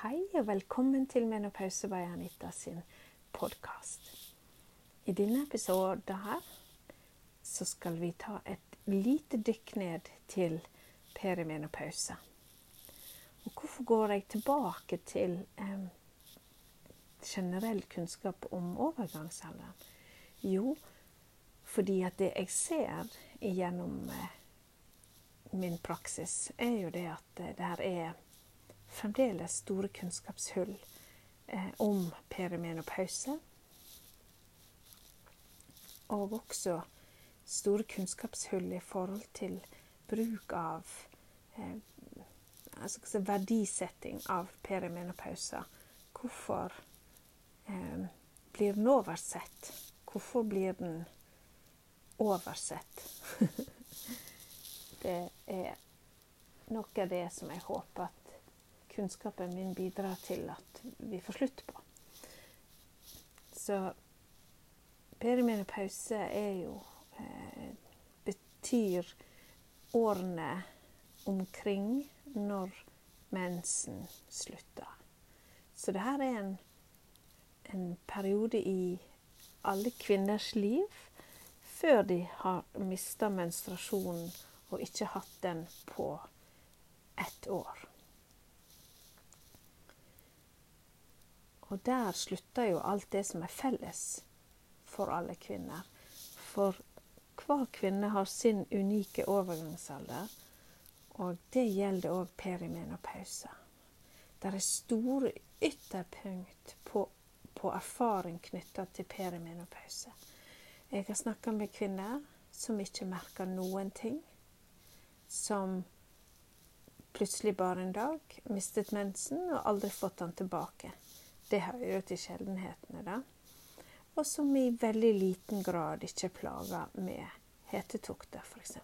Hei og velkommen til Menopause by Anita sin podkast. I denne episoden her så skal vi ta et lite dykk ned til perimenopause. Og hvorfor går jeg tilbake til eh, generell kunnskap om overgangsalderen? Jo, fordi at det jeg ser gjennom eh, min praksis, er jo det at eh, det her er fremdeles store kunnskapshull eh, om perimenopause. Og også store kunnskapshull i forhold til bruk av eh, altså verdisetting av perimenopause. Hvorfor eh, blir den oversett? Hvorfor blir den oversett? det er noe av det som jeg håper at kunnskapen min bidrar til at vi får slutt på. Så perimenopause er jo eh, betyr årene omkring når mensen slutter. Så det her er en, en periode i alle kvinners liv før de har mista menstruasjonen og ikke hatt den på ett år. Og der slutter jo alt det som er felles for alle kvinner. For hver kvinne har sin unike overgangsalder, og det gjelder òg perimenopause. Det er store ytterpunkt på, på erfaring knytta til perimenopause. Jeg har snakka med kvinner som ikke merker noen ting. Som plutselig bare en dag mistet mensen og aldri fått den tilbake. Det hører jo til sjeldenhetene, da. Og som i veldig liten grad ikke plager med hetetokter, f.eks.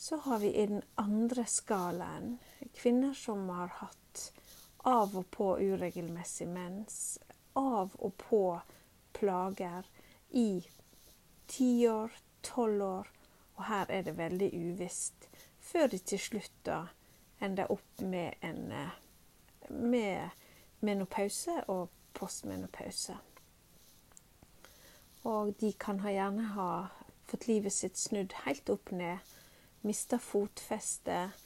Så har vi i den andre skalaen kvinner som har hatt av og på uregelmessig mens, av og på plager i tiår, tolv år, og her er det veldig uvisst, før de til slutt da ender opp med en med menopause og postmenopause. Og de kan ha gjerne ha fått livet sitt snudd helt opp ned, mista fotfestet,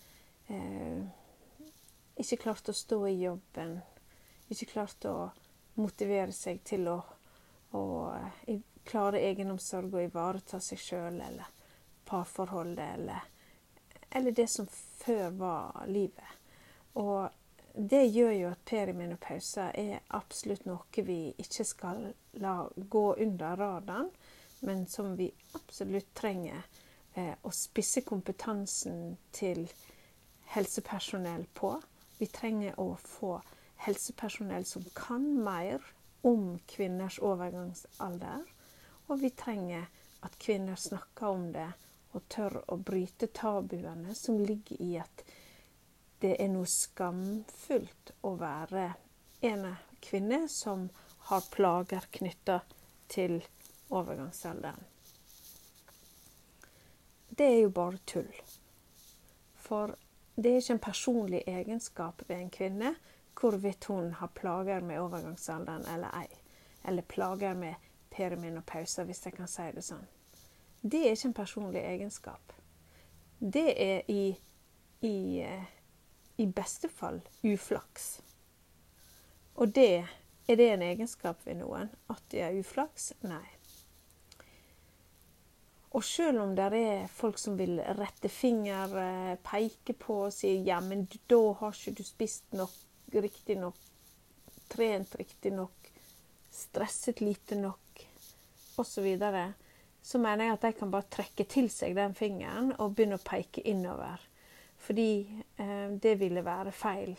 eh, ikke klart å stå i jobben, ikke klart å motivere seg til å, å eh, klare egenomsorg og ivareta seg sjøl eller parforholdet eller, eller det som før var livet. Og det gjør jo at perimenopause er absolutt noe vi ikke skal la gå under radaren, men som vi absolutt trenger eh, å spisse kompetansen til helsepersonell på. Vi trenger å få helsepersonell som kan mer om kvinners overgangsalder. Og vi trenger at kvinner snakker om det og tør å bryte tabuene som ligger i at det er noe skamfullt å være en kvinne som har plager knytta til overgangsalderen. Det er jo bare tull. For det er ikke en personlig egenskap ved en kvinne hvorvidt hun har plager med overgangsalderen eller ei. Eller plager med perimenopause, hvis jeg kan si det sånn. Det er ikke en personlig egenskap. Det er i, i eh, i beste fall uflaks. Og det er det en egenskap ved noen? At de har uflaks? Nei. Og selv om det er folk som vil rette finger, eh, peke på og si ja, men da har ikke du spist nok riktig nok, trent riktig nok, stresset lite nok, osv., så, videre, så mener jeg at de kan bare trekke til seg den fingeren og begynne å peke innover. Fordi eh, det ville være feil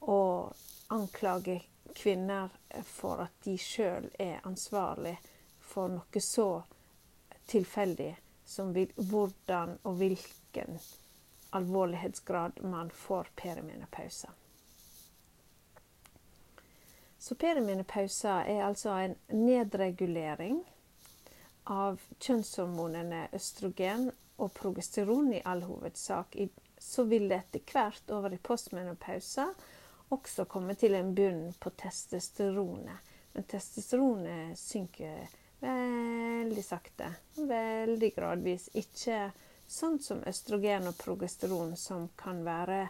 å anklage kvinner for at de sjøl er ansvarlig for noe så tilfeldig som hvordan og hvilken alvorlighetsgrad man får perimenopause. Så perimenopause er altså en nedregulering av kjønnshormonene østrogen og progesteron i all hovedsak i så vil det etter hvert over i postmenopausa også komme til en bunn på testosteronet. Men testosteronet synker veldig sakte, veldig gradvis. Ikke sånn som østrogen og progesteron, som kan være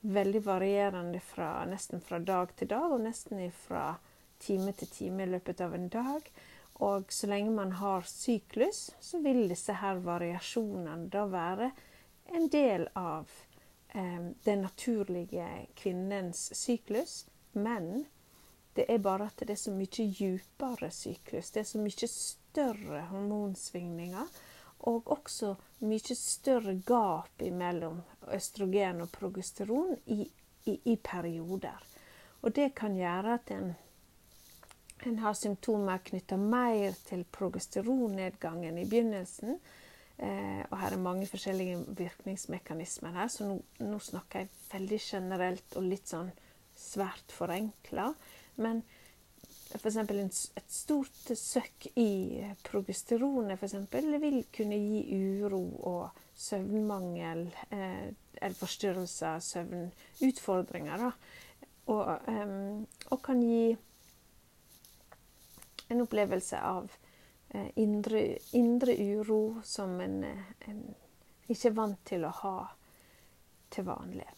veldig varierende fra, nesten fra dag til dag, og nesten fra time til time i løpet av en dag. Og så lenge man har syklus, så vil disse her variasjonene da være en del av eh, den naturlige kvinnens syklus. Men det er bare at det er så mye djupere syklus. Det er så mye større hormonsvingninger. Og også mye større gap mellom østrogen og progesteron i, i, i perioder. Og det kan gjøre at en, en har symptomer knytta mer til progesteronnedgangen i begynnelsen. Eh, og her er mange forskjellige virkningsmekanismer her, så nå, nå snakker jeg veldig generelt og litt sånn svært forenkla. Men f.eks. et stort søkk i progesteronet eksempel, vil kunne gi uro og søvnmangel eh, eller forstyrrelser, søvnutfordringer. Da. Og, eh, og, kan gi en opplevelse av indre, indre, uro som en, en ikke er vant til å ha til vanlig.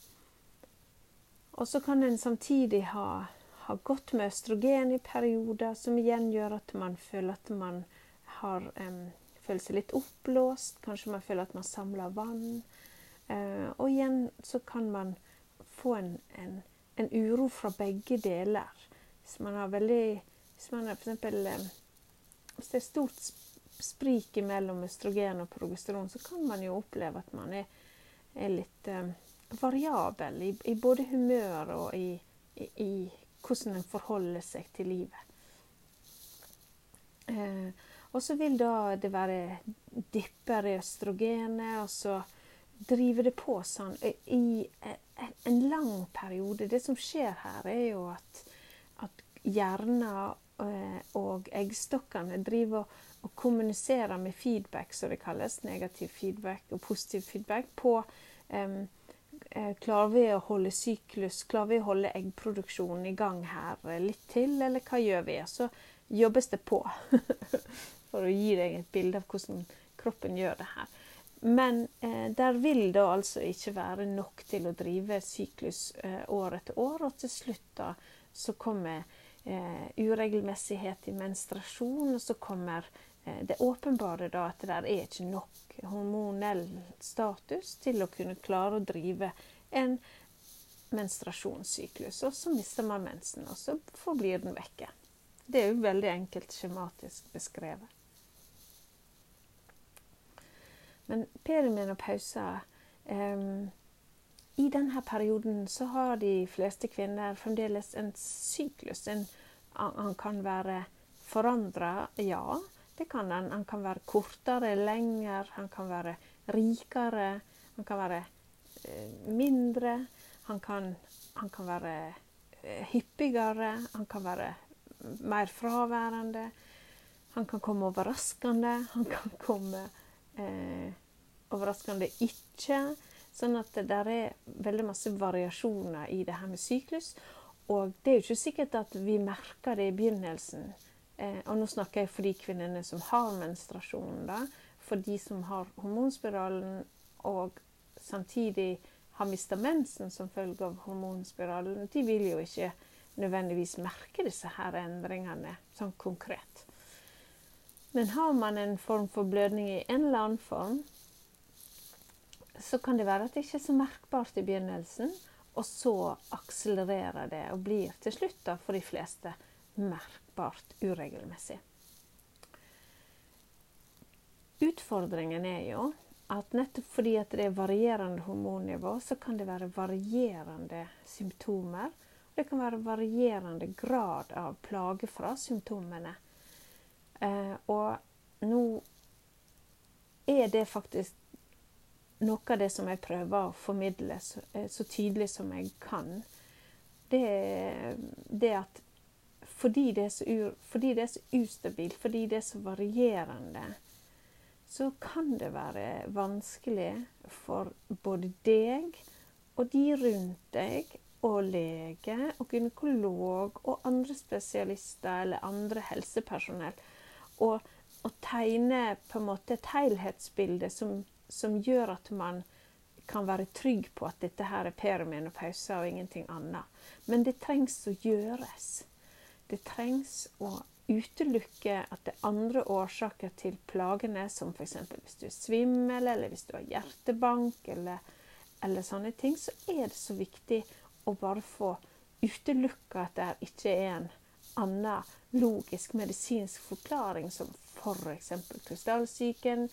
Og så kan en samtidig ha ha gått med østrogen i perioder, som igjen gjør at man føler at man har um, føler seg litt oppblåst. Kanskje man føler at man samler vann. Uh, og igjen så kan man få en, en, en, uro fra begge deler. Hvis man har veldig Hvis man eksempel um, Hvis det er stort sprik mellom østrogen og progesteron, så kan man jo oppleve at man er, er litt eh, variabel i, i, både humør og i, i, i hvordan en forholder seg til livet. Eh, og så vil da det være dipper i østrogenet, og så driver det på sånn i en lang periode. Det som skjer her, er jo at, at hjernen og eggstokkene driver og kommuniserer med feedback, som det kalles, negativ feedback og positiv feedback, på um, Eh, klarer vi å holde syklus, klarer vi å holde eggproduksjonen i gang her litt til, eller hva gjør vi? Så jobbes det på for å gi deg et bilde av hvordan kroppen gjør det her. Men eh, der vil det altså ikke være nok til å drive syklus eh, år etter år, og til slutt da så kommer eh, uregelmessighet i menstruasjon, og så kommer eh, det åpenbare da at det der er ikke nok hormonell status til å kunne klare å drive en menstruasjonssyklus. Og så mister man mensen, og så forblir den vekke. Det er jo veldig enkelt skjematisk beskrevet. Men perimenopause um, I denne perioden så har de fleste kvinner fremdeles en syklus. En, han kan være forandra, ja. Det kan han. Han kan være kortere, lenger, han kan være rikere, han kan være eh, mindre. Han kan, han kan være eh, hyppigere, han kan være mer fraværende. Han kan komme overraskende, han kan komme eh, overraskende ikke. Sånn at det der er veldig masse variasjoner i det her med syklus. Og det er jo ikke sikkert at vi merker det i begynnelsen. Eh, og nå snakker jeg for de kvinnene som har menstruasjon. da, For de som har hormonspiralen og samtidig har mista mensen som følge av hormonspiralen, de vil jo ikke nødvendigvis merke disse her endringene sånn konkret. Men har man en form for blødning i en eller annen form, så kan det være at det ikke er så merkbart i begynnelsen, og så akselererer det og blir til slutt da, for de fleste merkbart uregelmessig. Utfordringen er jo at nettopp fordi at det er varierende hormonnivå, så kan det være varierende symptomer. og Det kan være varierende grad av plage fra symptomene. Eh, og nå er det faktisk noe av det som jeg prøver å formidle så, eh, så tydelig som jeg kan. Det, det at fordi det, ur, fordi det, er så ustabilt, fordi det er så varierende, så kan det være vanskelig for både deg og de rundt deg og lege og gynekolog og andre spesialister eller andre helsepersonell. Og tegne på en måte et helhetsbilde som, som, gjør at man kan være trygg på at dette her er perimenopause og ingenting annet. Men det trengs å gjøres. Det trengs å utelukke at det er andre årsaker til plagene, som f.eks. hvis du er svimmel, eller hvis du har hjertebank, eller, eller, sånne ting, så er det så viktig å bare få utelukka at det ikke er en annen logisk medisinsk forklaring, som f.eks. For krystallsyken,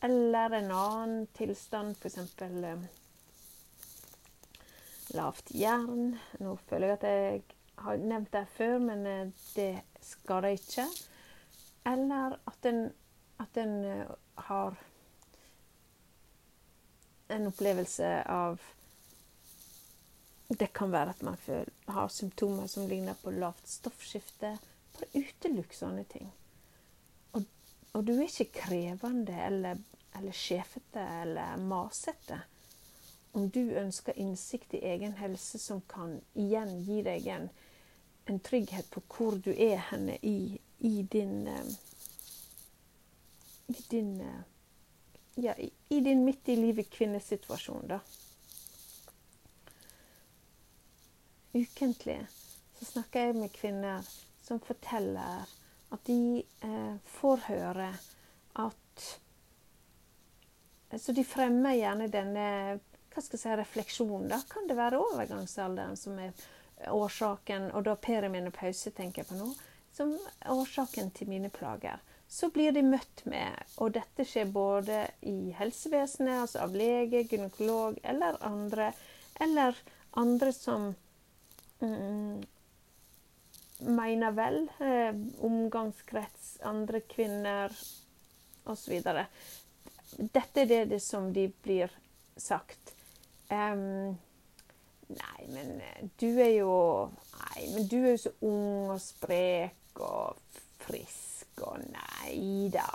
eller en annen tilstand, f.eks. Eh, lavt jern. Nå føler jeg at jeg har nevnt det før, men eh, det skal det ikke. Eller at en, at en eh, har en opplevelse av Det kan være at man har symptomer som ligner på lavt stoffskifte. Bare utelukk sånne ting. Og, du er ikke krevende eller, eller sjefete eller masete om du ønsker innsikt i egen helse som kan igjen gi deg en en trygghet på hvor du er henne i, i din eh, I din eh, Ja, i, i din midt i livet-kvinnesituasjon, da. Ukentlig så snakker jeg med kvinner som forteller at de eh, får høre at Så de fremmer gjerne denne hva skal jeg si, refleksjonen. Da kan det være overgangsalderen som er årsaken, og da perimenopause tenker jeg på nå, som årsaken til mine plager. Så blir de møtt med, og dette skjer både i helsevesenet, altså av lege, gynekolog eller andre, eller andre som mm, mener vel, eh, omgangskrets, andre kvinner osv. Dette er det, som de blir sagt. Um, Nei, men eh, du er jo Nei, men du er jo så ung og sprek og frisk og Nei da.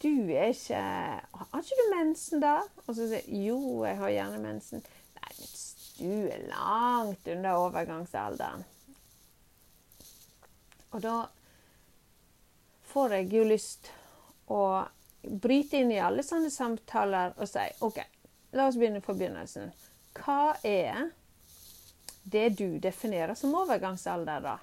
Du er ikke Har ikke du mensen, da? Og så sier jo, jeg har gjerne mensen. Nei, men du er langt under overgangsalderen. Og da får jeg jo lyst å bryte inn i alle sånne samtaler og si OK, la oss begynne fra begynnelsen. Hva er det du definerer som overgangsalder, da.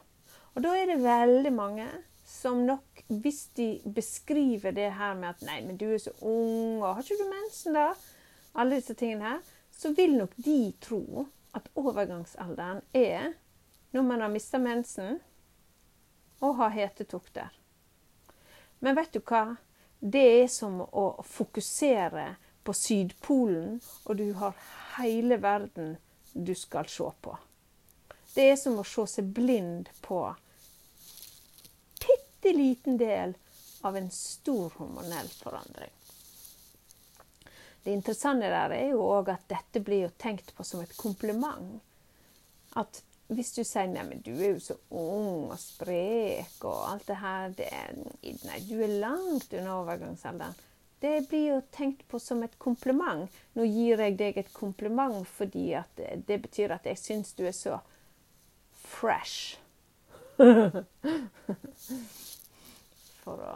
Og da er det veldig mange som nok, hvis de beskriver det her med at 'nei, men du er så ung', og 'har ikke du mensen', da? Alle disse tingene her. Så vil nok de tro at overgangsalderen er når man har mista mensen og har hetetokter. Men vet du hva? Det er som å fokusere på Sydpolen, og du har hele verden du skal se på. Det er som å se seg blind på bitte liten del av en stor hormonell forandring. Det interessante der er jo òg at dette blir jo tenkt på som et kompliment. At hvis du sier 'nei, men du er jo så ung og sprek' og alt det her det 'Nei, du er langt unna overgangsalderen'. Det blir jo tenkt på som et kompliment. Nå gir jeg deg et kompliment fordi at det betyr at jeg syns du er så fresh. for å,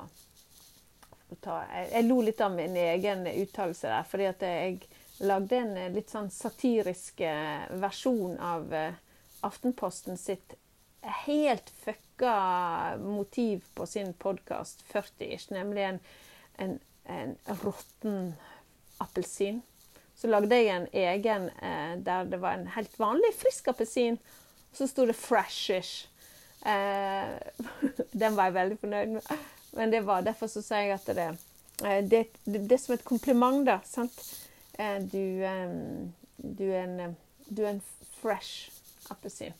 å ta jeg, jeg, lo litt av min egen uttalelse der, fordi at jeg lagde en litt sånn satirisk eh, versjon av uh, Aftenposten sitt helt fucka motiv på sin podkast 40-ish, nemlig en, en, en råtten appelsin. Så lagde jeg en egen eh, der det var en helt vanlig frisk appelsin, så sto det 'freshish'. Eh, den var jeg veldig fornøyd med. Men det var derfor så sier jeg at det, eh, det, det, det er som et kompliment, da. sant? Eh, du, eh, du, er en, du er en fresh appelsin.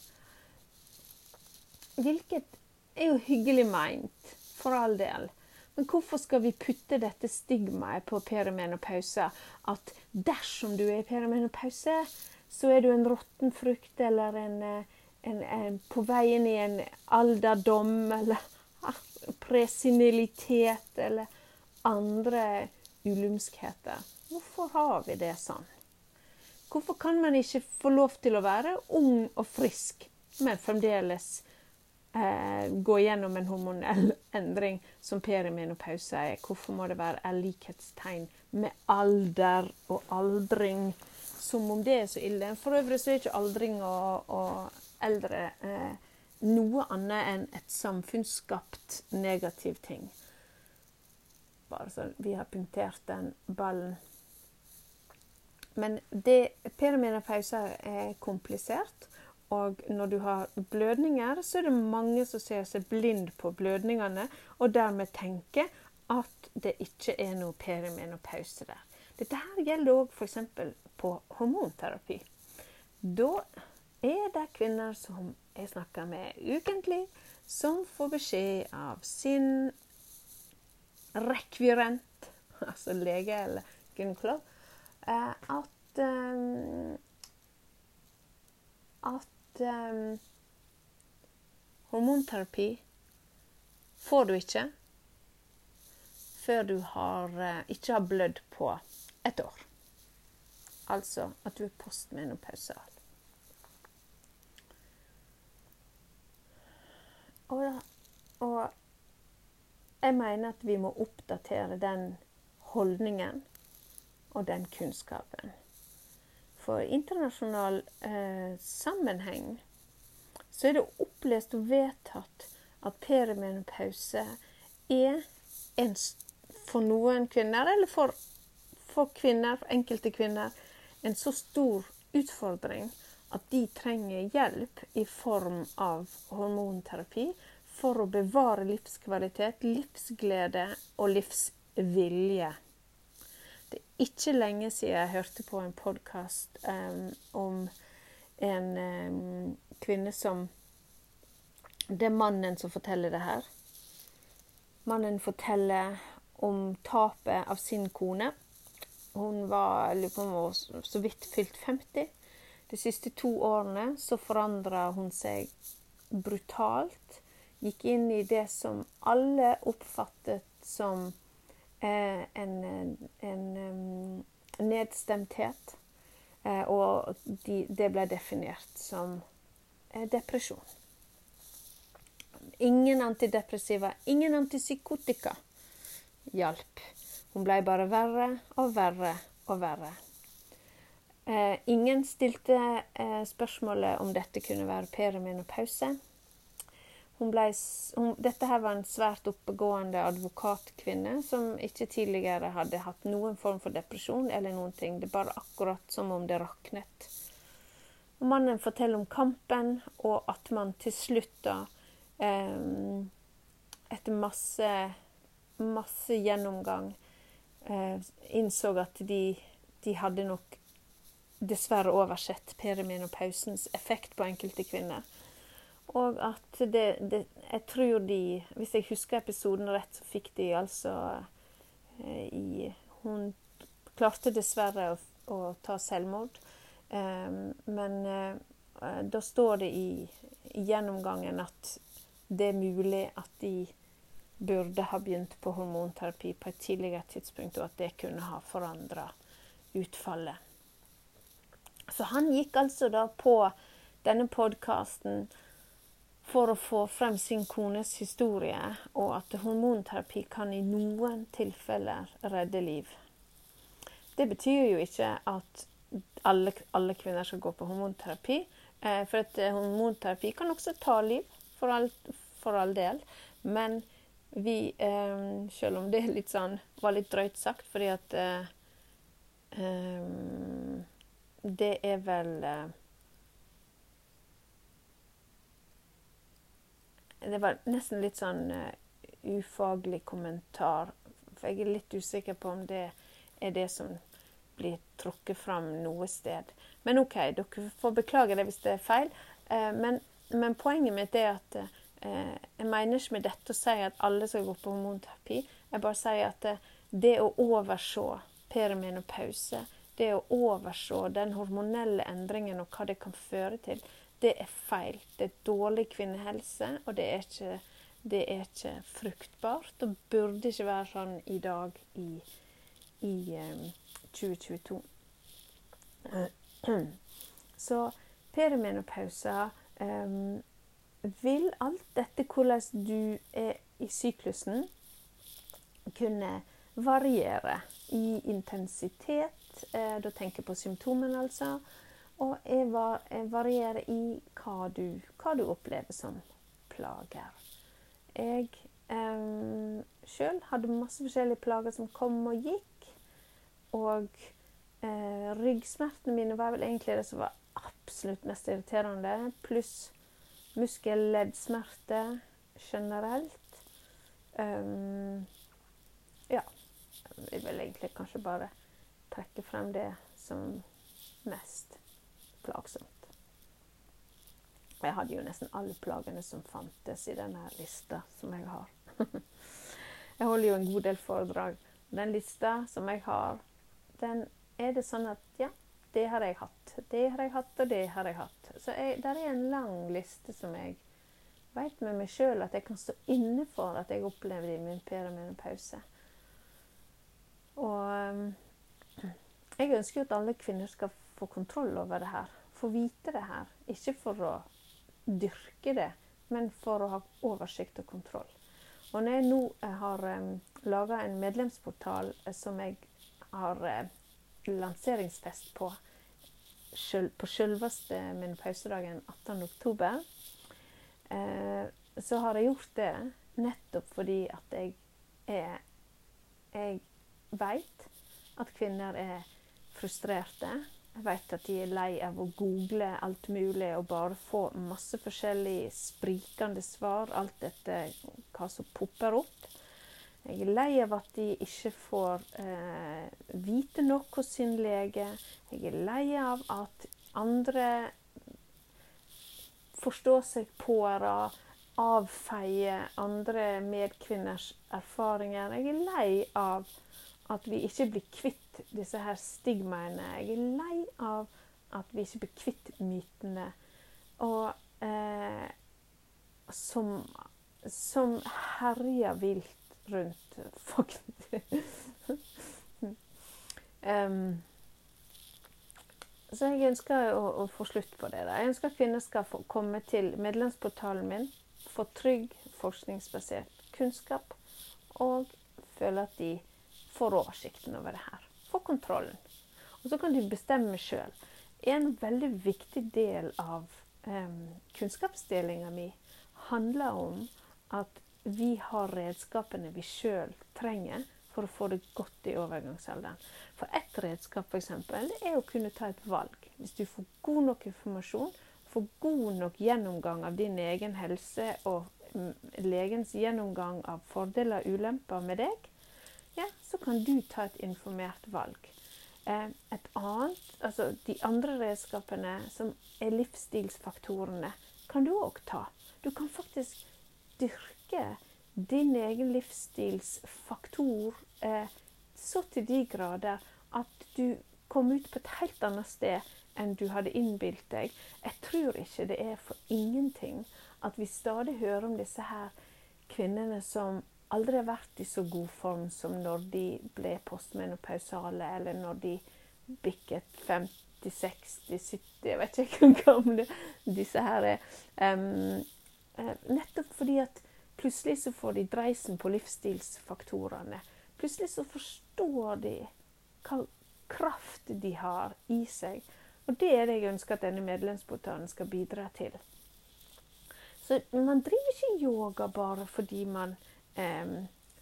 Hvilket er jo hyggelig meint, for all del. Men hvorfor skal vi putte dette stigmaet på perimenopause? At dersom du er i perimenopause, så er du en råtten frukt eller en en, en, på veien i en alderdom eller presenilitet eller andre ulumskheter. Hvorfor har vi det sånn? Hvorfor kan man ikke få lov til å være ung og frisk, men fremdeles eh, gå gjennom en hormonell endring som perimenopause er? Hvorfor må det være likhetstegn med alder og aldring? Som om det er så ille. For øvrig så er ikke aldring og, og eldre eh, noe annet enn et samfunnsskapt negativ ting. Bare så vi har punktert den ballen. Men det, perimenopause er komplisert. Og når du har blødninger, så er det mange som ser seg blind på blødningene, og dermed tenker at det ikke er noe perimenopause der. Dette her gjelder òg f.eks. på hormonterapi. Da er det kvinner som jeg snakker med ukentlig, som får beskjed av sin rekvirent, altså lege eller gynekolog, at um, at um, hormonterapi får du ikke før du har, ikke har blødd på et år. Altså at du er postmenopausal. Og, og jeg mener at vi må oppdatere den holdningen og den kunnskapen. For i internasjonal eh, sammenheng så er det opplest og vedtatt at perimenopause er en, for noen kvinner, eller for, for kvinner, for enkelte kvinner, en så stor utfordring at de trenger hjelp i form av hormonterapi for å bevare livskvalitet, livsglede og livsvilje. Det er ikke lenge siden jeg hørte på en podkast um, om en um, kvinne som Det er mannen som forteller det her. Mannen forteller om tapet av sin kone. Hun var så vidt fylt 50. De siste to årene så forandra hun seg brutalt. Gikk inn i det som alle oppfattet som en, en, en nedstemthet. Eh, og de, det ble definert som eh, depresjon. Ingen antidepressiva, ingen antipsykotika hjalp. Hun ble bare verre og verre og verre. Eh, ingen stilte eh, spørsmålet om dette kunne være perimenopause. Ble, hun, dette her var en svært oppegående advokatkvinne som ikke tidligere hadde hatt noen form for depresjon eller noen ting. Det var akkurat som om det raknet. Og mannen forteller om kampen, og at man til slutt, da, eh, etter masse, masse gjennomgang, eh, innså at de, de hadde nok dessverre oversett perimenopausens effekt på enkelte kvinner. Og at det, det, Jeg tror de Hvis jeg husker episoden rett, så fikk de altså eh, i Hun klarte dessverre å, å ta selvmord. Eh, men eh, da står det i, i, gjennomgangen at det er mulig at de burde ha begynt på hormonterapi på et tidligere tidspunkt, og at det kunne ha forandra utfallet. Så han gikk altså da på denne podkasten for å få frem sin kones historie, og at hormonterapi kan i noen tilfeller redde liv. Det betyr jo ikke at alle, alle kvinner skal gå på hormonterapi. Eh, for at eh, hormonterapi kan også ta liv, for all, for all del. Men vi eh, Selv om det litt sånn, var litt drøyt sagt, fordi at Det er vel Det var nesten litt sånn uh, ufaglig kommentar. For jeg er litt usikker på om det er det som blir trukket fram noe sted. Men OK, dere får beklage det hvis det er feil. Uh, men, men, poenget mitt er at uh, jeg mener ikke med dette å si at alle skal gå på hormonterapi. Jeg bare sier at det å overse perimenopause, det å overse den hormonelle endringen og hva det kan føre til, det er feil. Det er dårlig kvinnehelse, og det er ikke, det er ikke fruktbart. Det burde ikke være sånn i dag i, i um, 2022. Så perimenopausa um, vil alt dette hvordan du er i syklusen, kunne variere i intensitet. Eh, da tenker jeg på symptomene, altså. Og jeg, var, jeg varierer i hva du, hva du, opplever som plager. Jeg eh, sjøl hadde masse forskjellige plager som kom og gikk. Og eh, ryggsmertene mine var vel egentlig det som var absolutt mest irriterende. Pluss muskelleddsmerter generelt. Um, ja. Jeg vil egentlig kanskje bare trekke frem det som mest plagsomt. Jeg hadde jo nesten alle plagene som fantes i denne lista som jeg har. jeg holder jo en god del foredrag. Den lista som jeg har, den er det sånn at ja, det har jeg hatt. Det har jeg hatt, og det har jeg hatt. Så der er en lang liste som jeg vet med meg sjøl at jeg kan stå inne for at jeg opplevde i min perimenopause. Og jeg ønsker jo at alle kvinner skal få kontroll over det her. Få vite det her. Ikke for å dyrke det, men for å ha oversikt og kontroll. Og når jeg nå eh, har um, laga en medlemsportal eh, som jeg har uh, lanseringsfest på, på selveste min pausedagen 18.10. uh, så har jeg gjort det nettopp fordi at jeg er Jeg veit at kvinner er frustrerte. Jeg vet at de er lei av å google alt mulig og bare få masse forskjellig sprikende svar, alt etter hva som popper opp. Jeg er lei av at de ikke får eh, vite nok hos sin lege. Jeg er lei av at andre forstår seg på å avfeier andre medkvinners erfaringer. Jeg er lei av at vi ikke blir kvitt disse her stigmaene. Jeg er lei av at vi ikke blir kvitt mytene. Og eh, som, som herjer vilt rundt folk. um, så jeg ønsker å, å, få slutt på det. Da. Jeg ønsker at kvinner skal få komme til medlemsportalen min, få trygg forskningsbasert kunnskap og føle at de får oversikten over det her. Få kontrollen. Og så kan de bestemme sjøl. En veldig viktig del av um, kunnskapsdelinga mi handler om at vi har redskapene vi sjøl trenger for å få det godt i overgangsalderen. For ett redskap for eksempel, er å kunne ta et valg. Hvis du får god nok informasjon, får god nok gjennomgang av din egen helse og legens gjennomgang av fordeler og ulemper med deg, ja, så kan du ta et informert valg. Eh, et annet, altså De andre redskapene, som er livsstilsfaktorene, kan du òg ta. Du kan faktisk dyrke din egen livsstilsfaktor eh, så til de grader at du kom ut på et helt annet sted enn du hadde innbilt deg. Jeg tror ikke det er for ingenting at vi stadig hører om disse her kvinnene som aldri vært i så god form som når de ble postmenopausale, eller når de bikket 50, 60, 70 Jeg vet ikke hvor gamle disse her er. Um, nettopp fordi at Plutselig så får de dreisen på livsstilsfaktorene. Plutselig så forstår de hva kraft de har i seg. Og det er det jeg ønsker at denne medlemsportalen skal bidra til. Så man driver ikke yoga bare fordi man eh,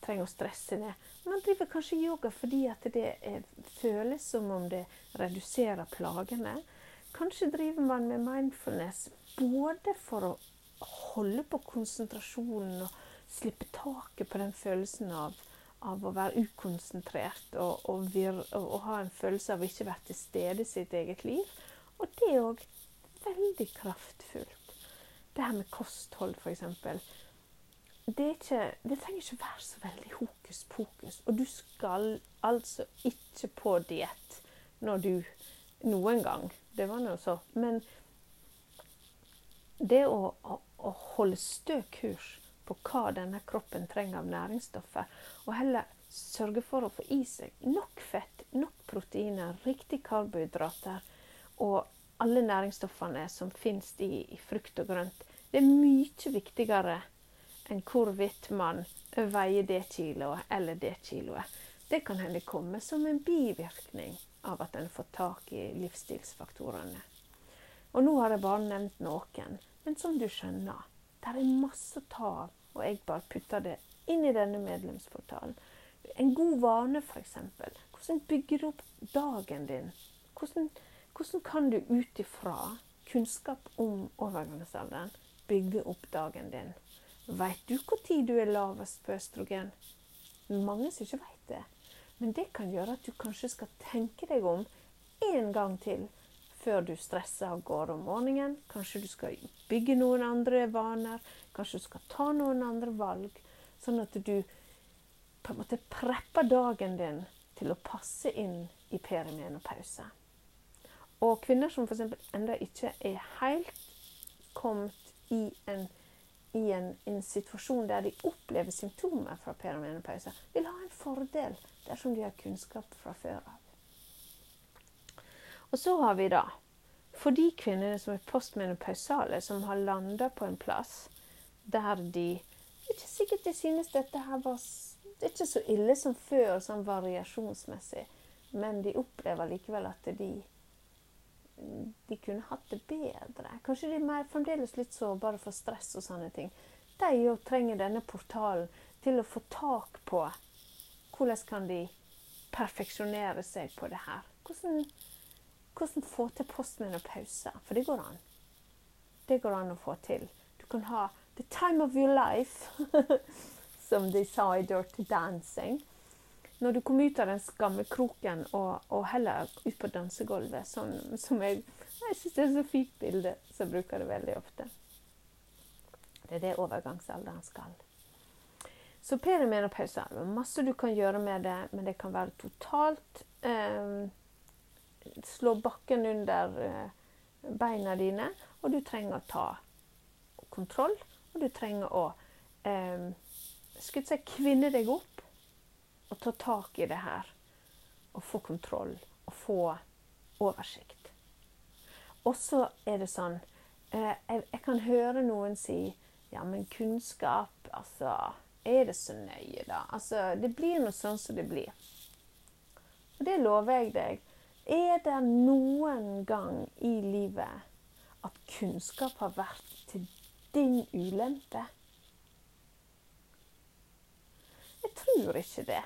trenger å stresse ned. Man driver kanskje yoga fordi det er, føles som om det reduserer plagene. Kanskje driver man med mindfulness både for å holde på konsentrasjonen og slippe taket på den følelsen av, av å være ukonsentrert og, og, vir, og, og, ha en følelse av å ikke være til stede i sitt eget liv. Og det er òg veldig kraftfullt. Det her med kosthold, f.eks. Det, det trenger ikke være så veldig hokus pokus. Og du skal altså ikke på diett når du Noen gang. Det var nå så. Men det å, å, å holde stø kurs på hva denne kroppen trenger av næringsstoffer, og heller sørge for å få i seg nok fett, nok proteiner, riktig karbohydrater og alle næringsstoffene som finnes i, i frukt og grønt, det er mye viktigere hvorvidt man veier det kiloet eller det kiloet. Det kan hende komme som en bivirkning av at en får tak i livsstilsfaktorene. Og nå har jeg bare nevnt noen, men som du skjønner, det er masse å ta av, og jeg bare putter det inn i denne medlemsportalen. En god vane, f.eks. Hvordan bygger du opp dagen din? Hvordan, hvordan kan du ut ifra kunnskap om overgangsalderen bygge opp dagen din? Veit du når du er lavest på østrogen? Mange som ikke veit det. Men det kan gjøre at du kanskje skal tenke deg om en gang til før du stresser av gårde om morgenen. Kanskje du skal bygge noen andre vaner. Kanskje du skal ta noen andre valg. Sånn at du på en måte prepper dagen din til å passe inn i perimenopause. Og kvinner som f.eks. ennå ikke er helt kommet i en i en, en, situasjon der de opplever symptomer fra perimenopause, vil ha en fordel dersom de har kunnskap fra før av. Og så har vi da for de kvinnene som er postmenopausale, som har landa på en plass der de ikke sikkert de synes dette her var det er ikke så ille som før, sånn variasjonsmessig, men de opplever likevel at de de kunne hatt det bedre. Kanskje de er mer, fremdeles litt sårbare for stress og sånne ting. De jo trenger denne portalen til å få tak på hvordan kan de perfeksjonere seg på det her. Hvordan, hvordan få til postmenopause. For det går an. Det går an å få til. Du kan ha the time of your life, som de sa i Dirty Dancing når du kommer ut av den skammekroken og, og heller ut på dansegulvet, sånn som jeg Jeg syns det er så fint bilde, så jeg bruker det veldig ofte. Det er det overgangsalderen skal. Så perimenopause er masse du kan gjøre med det, men det kan være totalt eh, Slå bakken under eh, beina dine, og du trenger å ta kontroll. Og du trenger å eh, skulle si, kvinne deg opp å ta tak i det her og få kontroll og få oversikt. Og så er det sånn eh, jeg, kan høre noen si ja, men kunnskap, altså Er det så nøye, da? Altså, det blir nå sånn som det blir. Og det lover jeg deg. Er det noen gang i livet at kunnskap har vært til din ulempe? Jeg tror ikke det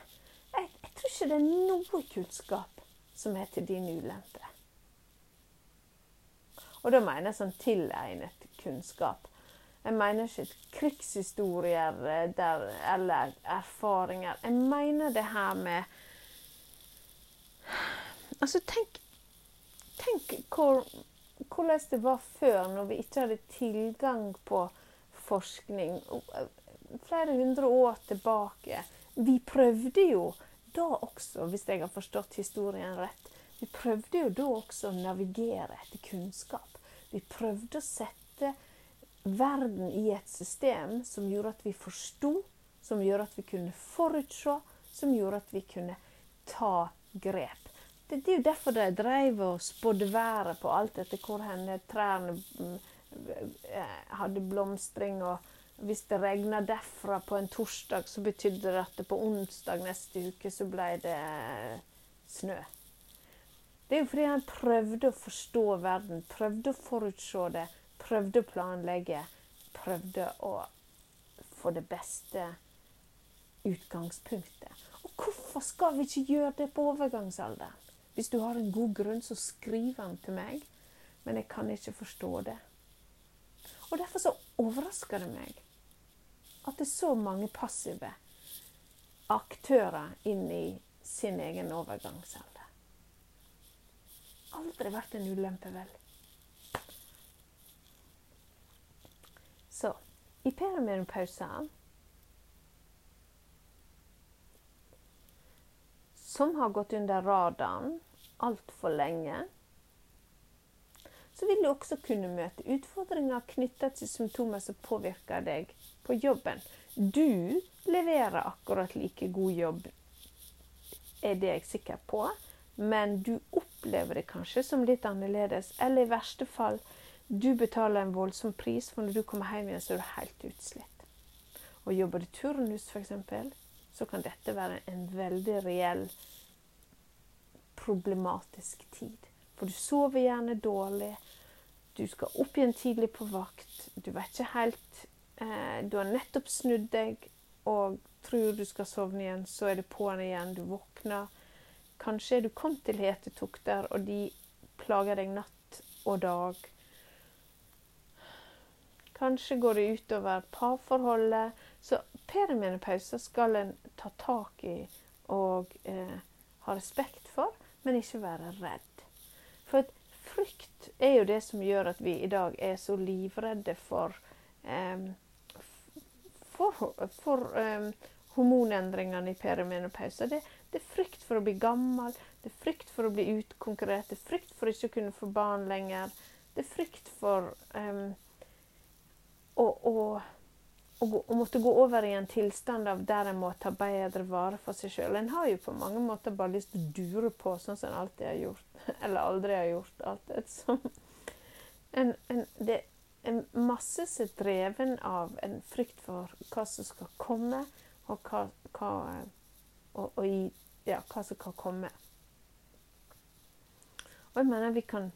tror ikke det er noe kunnskap som er til din ulempe. Og da mener jeg sånn tilegnet kunnskap. Jeg mener ikke krigshistorier eh, der, eller erfaringer. Jeg mener det her med Altså, tenk, tenk hvor, hvordan det var før, når vi ikke hadde tilgang på forskning. Eh, flere hundre år tilbake. Vi prøvde jo da også, hvis jeg har forstått historien rett, vi prøvde jo da også å navigere etter kunnskap. Vi prøvde å sette verden i et system som gjorde at vi forsto, som gjorde at vi kunne forutse, som gjorde at vi kunne ta grep. Det, det er jo derfor de drev og spådde været på alt etter hvor trærne mm, eh, hadde blomstring. og hvis det regna derfra på en torsdag, så betydde det at det på onsdag neste uke så ble det snø. Det er jo fordi han prøvde å forstå verden, prøvde å forutse det, prøvde å planlegge, prøvde å få det beste utgangspunktet. Og hvorfor skal vi ikke gjøre det på overgangsalderen? Hvis du har en god grunn, så skriv den til meg. Men jeg kan ikke forstå det. Og derfor så overrasker det meg at det er så mange passive aktører inn i sin egen overgangsalder. Aldri vært en ulempe, vel. Så i perimenopausen Som har gått under radaren altfor lenge så vil du også kunne møte utfordringer knyttet til symptomer som påvirker deg på jobben. Du leverer akkurat like god jobb, er det jeg sikker på, men du opplever det kanskje som litt annerledes. Eller i verste fall, du betaler en voldsom pris, for når du kommer hjem igjen, så er du helt utslitt. Og jobber du turnus, f.eks., så kan dette være en veldig reell problematisk tid. For du sover gjerne dårlig. Du skal opp igjen tidlig på vakt. Du vet ikke helt Du har nettopp snudd deg og tror du skal sovne igjen, så er det på'n igjen. Du våkner. Kanskje du kommet til hetetokter, og de plager deg natt og dag. Kanskje går det utover parforholdet. Så perimenopause skal en ta tak i og eh, ha respekt for, men ikke være redd. For frykt er jo det som gjør at vi i dag er så livredde for eh, for, for um, hormonendringene i perimenopause. Det, det, er frykt for å bli gammel, det er frykt for å bli utkonkurrert, det er frykt for ikke å kunne få barn lenger. Det er frykt for um, å, å, å, måtte gå over i en tilstand av der en må ta bedre vare for seg sjøl. En har jo på mange måter bare lyst til å dure på sånn som en alltid har gjort. Eller aldri har gjort. Alltid. Som en, en, det, masse som er dreven av en frykt for hva som skal komme, og hva, hva, og, og i, ja, hva som kan komme. Og jeg mener vi kan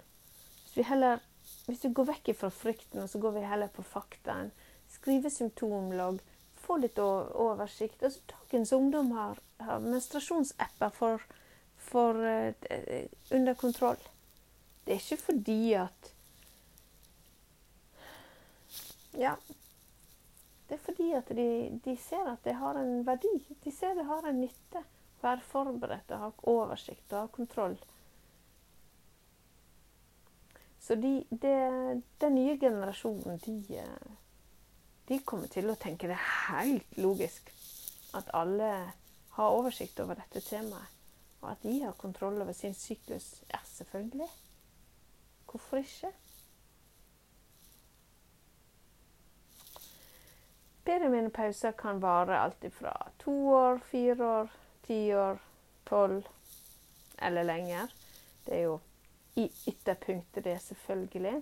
Hvis vi heller hvis vi går vekk fra frykten, og så går vi heller på faktaen, skrive symptomlogg, få litt oversikt altså, Dagens ungdom har, har menstruasjonsapper for, for uh, under kontroll. Det er ikke fordi at ja. Det er fordi at de, de, ser at det har en verdi. De ser det har en nytte. Være forberedt og ha oversikt og ha kontroll. Så de, de, den nye generasjonen, de, de kommer til å tenke det helt logisk at alle har oversikt over dette temaet. Og at de har kontroll over sin syklus. Ja, selvfølgelig. Hvorfor ikke? Perimenopause kan vare alt fra to år, fire år, ti år, tolv eller lenger. Det er jo i ytterpunktet, det, selvfølgelig.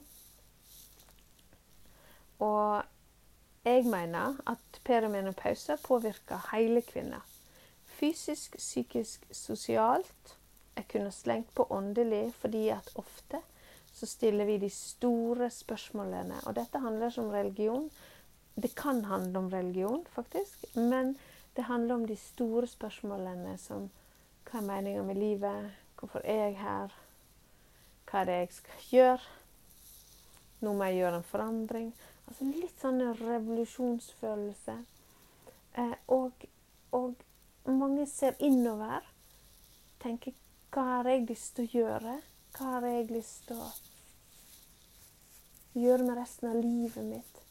Og jeg mener at perimenopause påvirker hele kvinner. Fysisk, psykisk, sosialt. Jeg kunne slengt på åndelig, fordi at ofte så stiller vi de store spørsmålene. Og dette handler som religion. Det kan handle om religion, faktisk. Men det handler om de store spørsmålene som hva er meninga med livet? Hvorfor er jeg her? Hva er det jeg skal gjøre? Nå må jeg gjøre en forandring. Altså litt sånn revolusjonsfølelse. Eh, og, og, mange ser innover. Tenker hva har jeg lyst til å gjøre? Hva har jeg lyst til å gjøre med resten av livet mitt?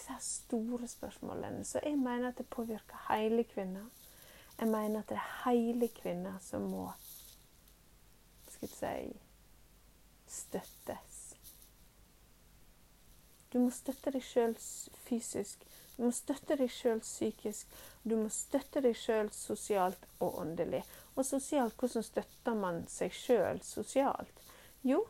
Disse store spørsmålene. Så jeg mener at det påvirker hele kvinner. Jeg mener at det er hele kvinner som må skal jeg si støttes. Du må støtte deg sjøl fysisk. Du må støtte deg sjøl psykisk. Du må støtte deg sjøl sosialt og åndelig. Og sosialt, hvordan støtter man seg sjøl sosialt? Jo,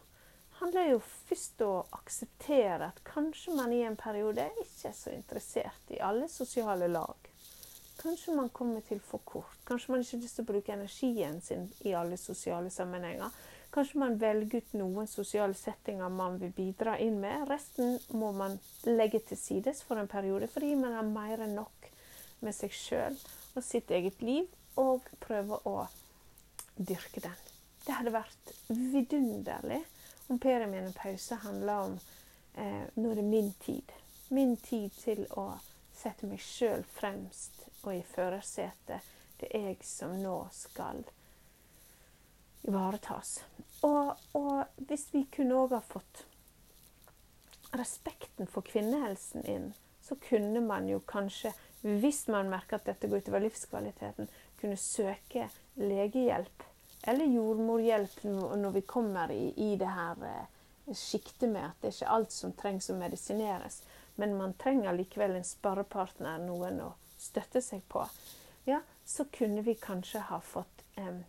handler jo først om å akseptere at kanskje man i en periode ikke er så interessert i alle sosiale lag. Kanskje man kommer til for kort. Kanskje man ikke har lyst til å bruke energien sin i alle sosiale sammenhenger. Kanskje man velger ut noen sosiale settinger man vil bidra inn med. Resten må man legge til sides for en periode fordi man har mer enn nok med seg sjøl og sitt eget liv, og prøver å dyrke den. Det hadde vært vidunderlig om perimenopause handler om eh, nå er det min tid. Min tid til å sette meg sjøl fremst og i førersetet. Det er jeg som nå skal ivaretas. Og, og hvis vi kunne òg ha fått respekten for kvinnehelsen inn, så kunne man jo kanskje, hvis man merker at dette går utover livskvaliteten, kunne søke legehjelp eller jordmorhjelp når vi kommer i, i det her eh, sjiktet med at det er ikke alt som trengs å medisineres. Men man trenger likevel en sparepartner, noen å støtte seg på. Ja, så kunne vi kanskje ha fått eh,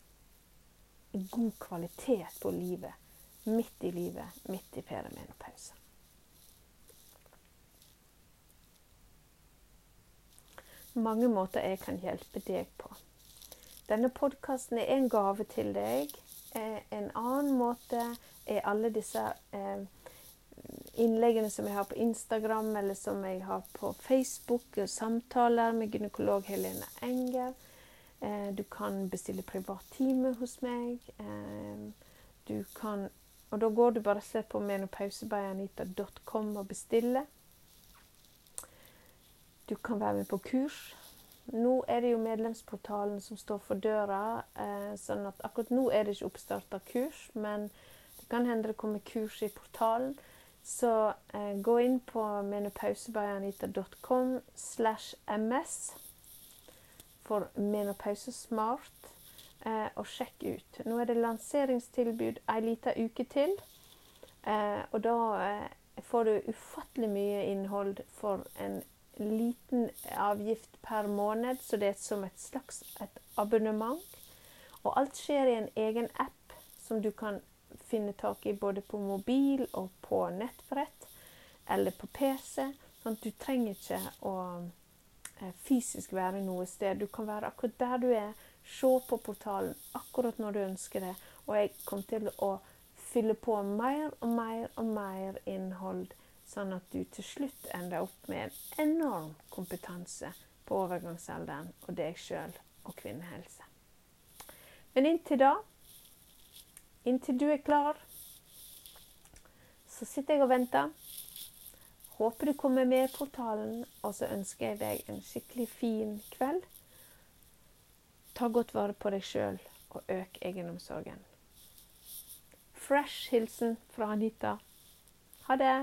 god kvalitet på livet. Midt i livet, midt i perimenopausen. Mange måter jeg kan hjelpe deg på. Denne podkasten er en gave til deg. Eh, en annen måte er alle disse eh, innleggene som jeg har på Instagram, eller som jeg har på Facebook, samtaler med gynekolog Helene Enger. Eh, du kan bestille privat time hos meg. Du kan Og da går du bare se på menopausebayanita.com og bestiller. Du kan være med på kurs. Nå er det jo medlemsportalen som står for døra, sånn at akkurat nå er det ikke oppstarta kurs, men det kan hende det kommer kurs i portalen. Så eh, gå inn på menopausebayanita.com slash ms for menopausesmart, eh, og sjekk ut. Nå er det lanseringstilbud ei lita uke til. Eh, og da eh, får du ufattelig mye innhold for en liten avgift per måned, så det er som et slags et abonnement. Og alt skjer i en egen app som du kan finne tak i både på mobil og på nettbrett eller på PC. Sånn at du trenger ikke å eh, fysisk være noe sted. Du kan være akkurat der du er. Se på portalen akkurat når du ønsker det. Og jeg kom til å fylle på mer og mer og mer innhold, sånn at du til slutt ender opp med en enorm kompetanse på overgangsalderen og deg sjøl og kvinnehelse. Men inntil da Inntil du er klar, så sitter jeg og venter. Håper du kommer med i portalen, og så ønsker jeg deg en skikkelig fin kveld. Ta godt vare på deg sjøl, og øk egenomsorgen. Fresh hilsen fra Anita. Ha det.